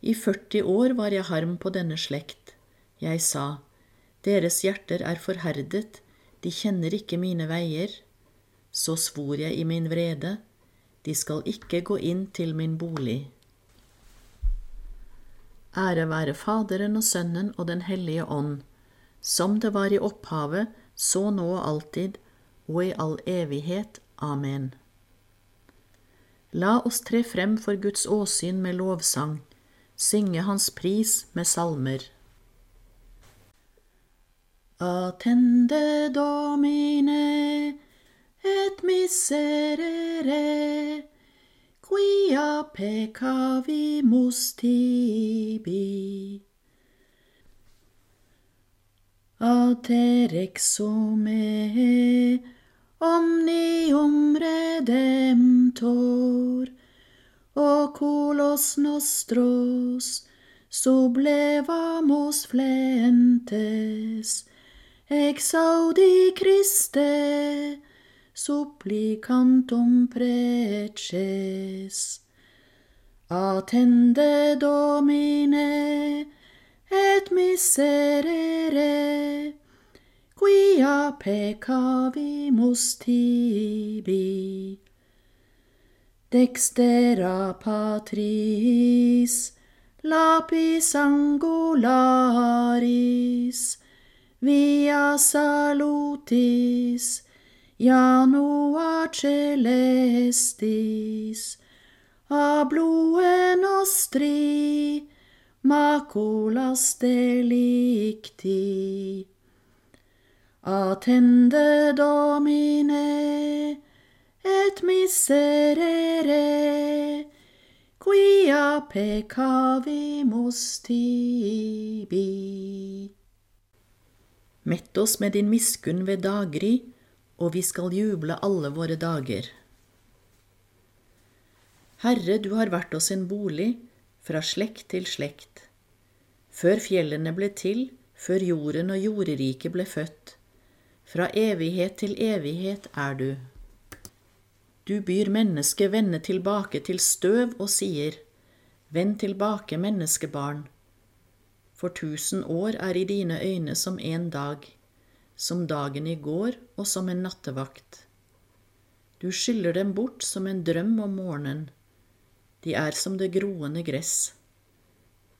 I 40 år var jeg harm på denne slekt. Jeg sa, deres hjerter er forherdet, de kjenner ikke mine veier. Så svor jeg i min vrede, de skal ikke gå inn til min bolig. Ære være Faderen og Sønnen og Den hellige ånd, som det var i opphavet, så nå og alltid, og i all evighet. Amen. La oss tre frem for Guds åsyn med lovsang, synge Hans pris med salmer. Attende Domine et miserere quia peccavimus tibi. Ater te rexume omnium redemptor, oculos nostros sublevamos flentes. Exaudi Christe supplicantum preces. Attende domine et miserere quia peccavimus tibi. Dextera patris, lapis angularis, via salutis, Janua celestis, a blue nostri, maculas delicti. Attende Domine, et miserere, quia peccavimus tibi. Mett oss med din miskunn ved daggry, og vi skal juble alle våre dager. Herre, du har vært oss en bolig fra slekt til slekt. Før fjellene ble til, før jorden og jorderiket ble født. Fra evighet til evighet er du. Du byr mennesket vende tilbake til støv og sier, Vend tilbake, menneskebarn. For tusen år er i dine øyne som en dag som dagen i går og som en nattevakt. Du skyller dem bort som en drøm om morgenen. De er som det groende gress.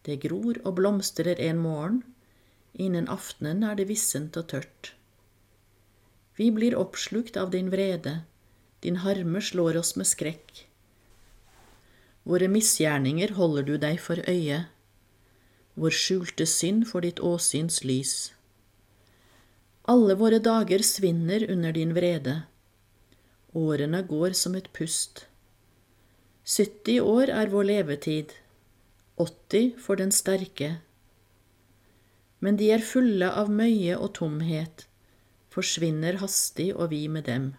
Det gror og blomstrer en morgen, innen aftenen er det vissent og tørt. Vi blir oppslukt av din vrede, din harme slår oss med skrekk. Våre misgjerninger holder du deg for øye, vår skjulte synd for ditt åsyns lys. Alle våre dager svinner under din vrede. Årene går som et pust. 70 år er vår levetid, 80 for den sterke. Men de er fulle av møye og tomhet, forsvinner hastig og vi med dem.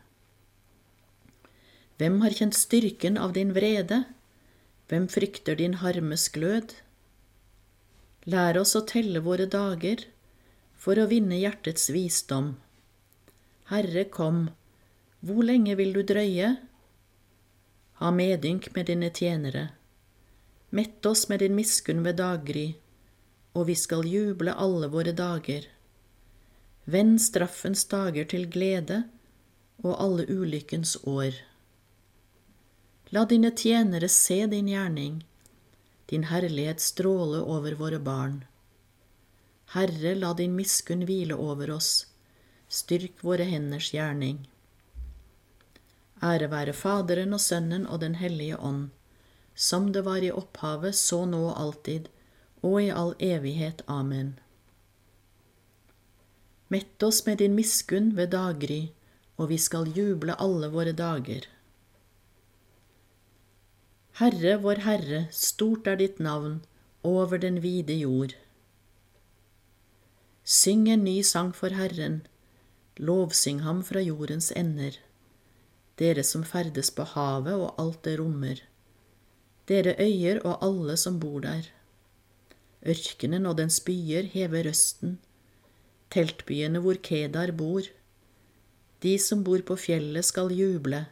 Hvem har kjent styrken av din vrede? Hvem frykter din harmes glød? Lær oss å telle våre dager, for å vinne hjertets visdom. Herre, kom, hvor lenge vil du drøye? Ha medynk med dine tjenere. Mett oss med din miskunn ved daggry, og vi skal juble alle våre dager. Vend straffens dager til glede og alle ulykkens år. La dine tjenere se din gjerning, din herlighet stråle over våre barn. Herre, la din miskunn hvile over oss, styrk våre henders gjerning. Ære være Faderen og Sønnen og Den hellige ånd, som det var i opphavet, så nå og alltid, og i all evighet. Amen. Mett oss med din miskunn ved daggry, og vi skal juble alle våre dager. Herre, vår Herre, stort er ditt navn over den vide jord. Syng en ny sang for Herren, lovsyng ham fra jordens ender dere som ferdes på havet og alt det rommer, dere øyer og alle som bor der. Ørkenen og dens byer hever røsten, teltbyene hvor Kedar bor. De som bor på fjellet skal juble,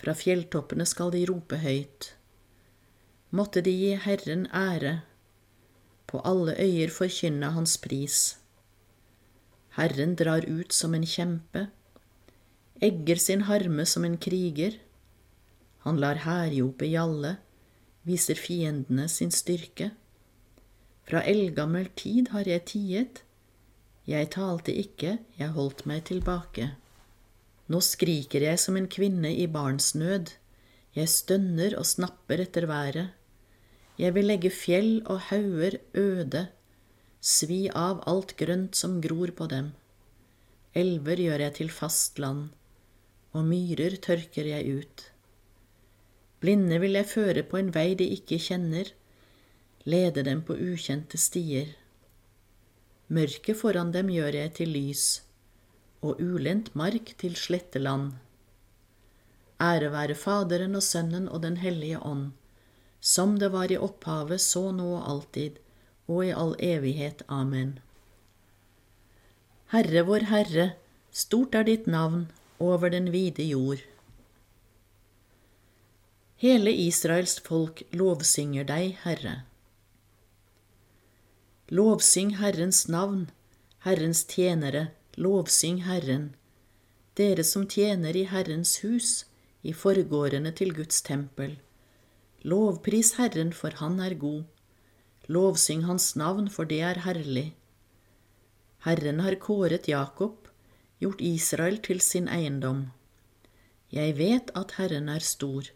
fra fjelltoppene skal de rope høyt. Måtte de gi Herren ære, på alle øyer forkynne Hans pris. Herren drar ut som en kjempe, egger sin harme som en kriger. Han lar hærjope gjalle, viser fiendene sin styrke. Fra eldgammel tid har jeg tiet, jeg talte ikke, jeg holdt meg tilbake. Nå skriker jeg som en kvinne i barnsnød, jeg stønner og snapper etter været. Jeg vil legge fjell og hauger øde, svi av alt grønt som gror på dem. Elver gjør jeg til fast land og myrer tørker jeg ut. Blinde vil jeg føre på en vei de ikke kjenner, lede dem på ukjente stier. Mørket foran dem gjør jeg til lys, og ulendt mark til sletteland. Ære være Faderen og Sønnen og Den hellige ånd, som det var i opphavet, så nå og alltid, og i all evighet. Amen. Herre vår Herre, stort er ditt navn over den vide jord. Hele Israels folk lovsynger deg, Herre. Lovsyng Herrens navn, Herrens tjenere, lovsyng Herren, dere som tjener i Herrens hus, i forgårdene til Guds tempel. Lovpris Herren, for Han er god. Lovsyng Hans navn, for det er herlig. Herren har kåret Jakob, gjort Israel til sin eiendom. Jeg vet at Herren er stor,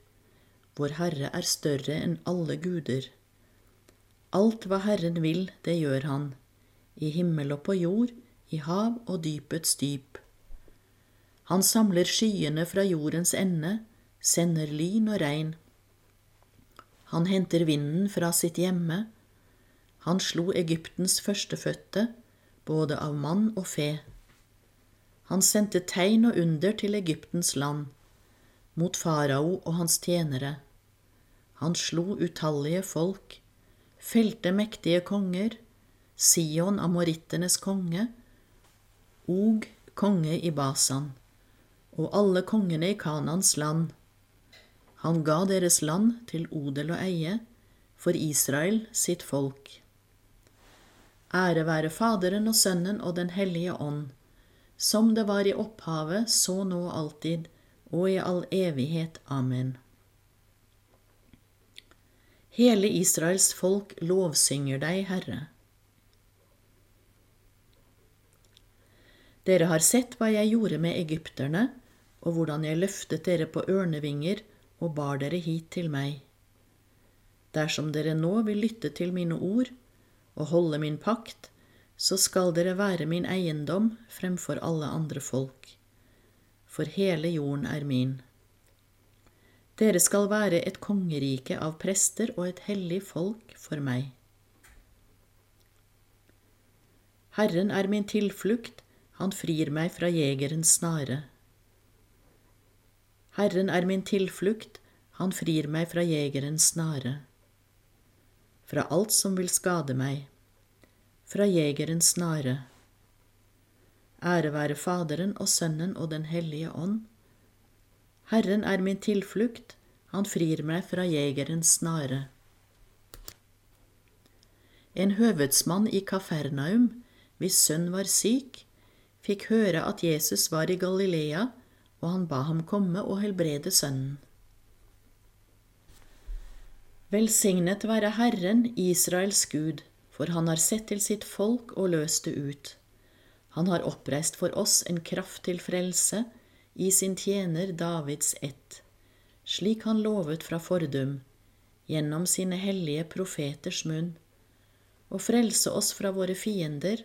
vår Herre er større enn alle guder. Alt hva Herren vil, det gjør han, i himmel og på jord, i hav og dypets dyp. Han samler skyene fra jordens ende, sender lyn og regn. Han henter vinden fra sitt hjemme. Han slo Egyptens førstefødte, både av mann og fe. Han sendte tegn og under til Egyptens land, mot farao og hans tjenere. Han slo utallige folk, felte mektige konger, Sion amorittenes konge, Og konge i Basan, og alle kongene i Kanans land. Han ga deres land til odel og eie, for Israel sitt folk. Ære være Faderen og Sønnen og Den hellige ånd som det var i opphavet, så nå og alltid, og i all evighet. Amen. Hele Israels folk lovsynger deg, Herre. Dere har sett hva jeg gjorde med egypterne, og hvordan jeg løftet dere på ørnevinger og bar dere hit til meg. Dersom dere nå vil lytte til mine ord og holde min pakt, så skal dere være min eiendom fremfor alle andre folk, for hele jorden er min. Dere skal være et kongerike av prester og et hellig folk for meg. Herren er min tilflukt, han frir meg fra jegerens snare. Herren er min tilflukt, han frir meg fra jegerens snare, fra alt som vil skade meg fra jegerens snare, Ære være Faderen og Sønnen og Den hellige ånd. Herren er min tilflukt, han frir meg fra jegerens snare. En høvedsmann i Kafernaum, hvis sønn var syk, fikk høre at Jesus var i Galilea, og han ba ham komme og helbrede sønnen. Velsignet være Herren, Israels Gud, for han har sett til sitt folk og løst det ut. Han har oppreist for oss en kraft til frelse i sin tjener Davids ett, slik han lovet fra fordum, gjennom sine hellige profeters munn, og frelse oss fra våre fiender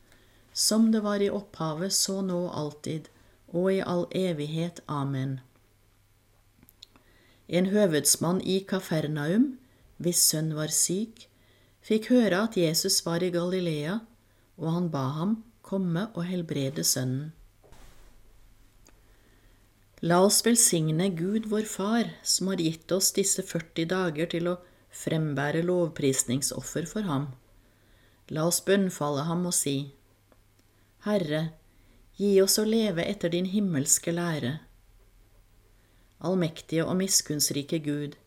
som det var i opphavet, så nå og alltid, og i all evighet. Amen. En høvedsmann i Kafernaum, hvis sønn var syk, fikk høre at Jesus var i Galilea, og han ba ham komme og helbrede sønnen. La oss velsigne Gud vår Far, som har gitt oss disse 40 dager til å frembære lovprisningsoffer for ham. La oss bønnfalle ham og si, Herre, gi oss å leve etter din himmelske lære. Allmektige og miskunnsrike Gud,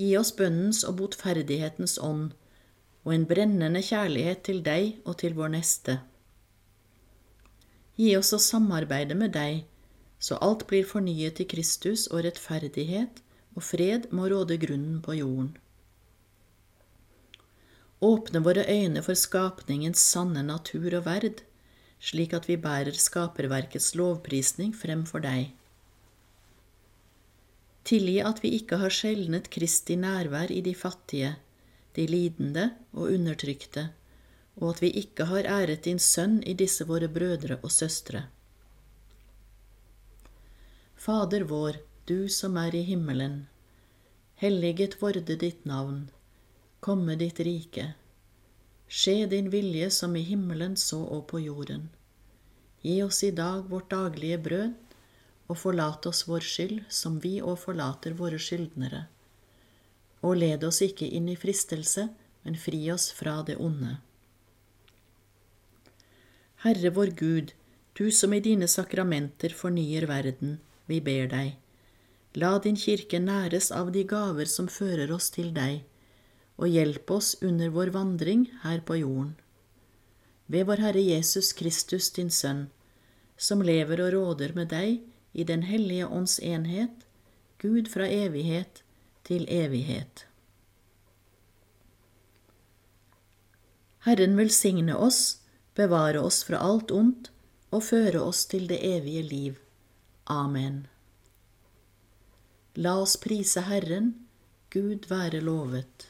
gi oss bønnens og botferdighetens ånd, og en brennende kjærlighet til deg og til vår neste. Gi oss å samarbeide med deg, så alt blir fornyet i Kristus og rettferdighet, og fred må råde grunnen på jorden. Åpne våre øyne for skapningens sanne natur og verd, slik at vi bærer skaperverkets lovprisning frem for deg. Tilgi at vi ikke har skjelnet Kristi nærvær i de fattige, de lidende og undertrykte, og at vi ikke har æret din Sønn i disse våre brødre og søstre. Fader vår, du som er i himmelen. Helliget vorde ditt navn. Komme ditt rike. Skje din vilje som i himmelen så og på jorden. Gi oss i dag vårt daglige brød, og forlat oss vår skyld som vi òg forlater våre skyldnere og led oss ikke inn i fristelse, men fri oss fra det onde. Herre vår Gud, du som i dine sakramenter fornyer verden, vi ber deg, la din kirke næres av de gaver som fører oss til deg, og hjelp oss under vår vandring her på jorden. Ved vår Herre Jesus Kristus, din Sønn, som lever og råder med deg i Den hellige ånds enhet, Gud fra evighet til evighet. Herren velsigne oss, bevare oss fra alt ondt og føre oss til det evige liv. Amen. La oss prise Herren, Gud være lovet.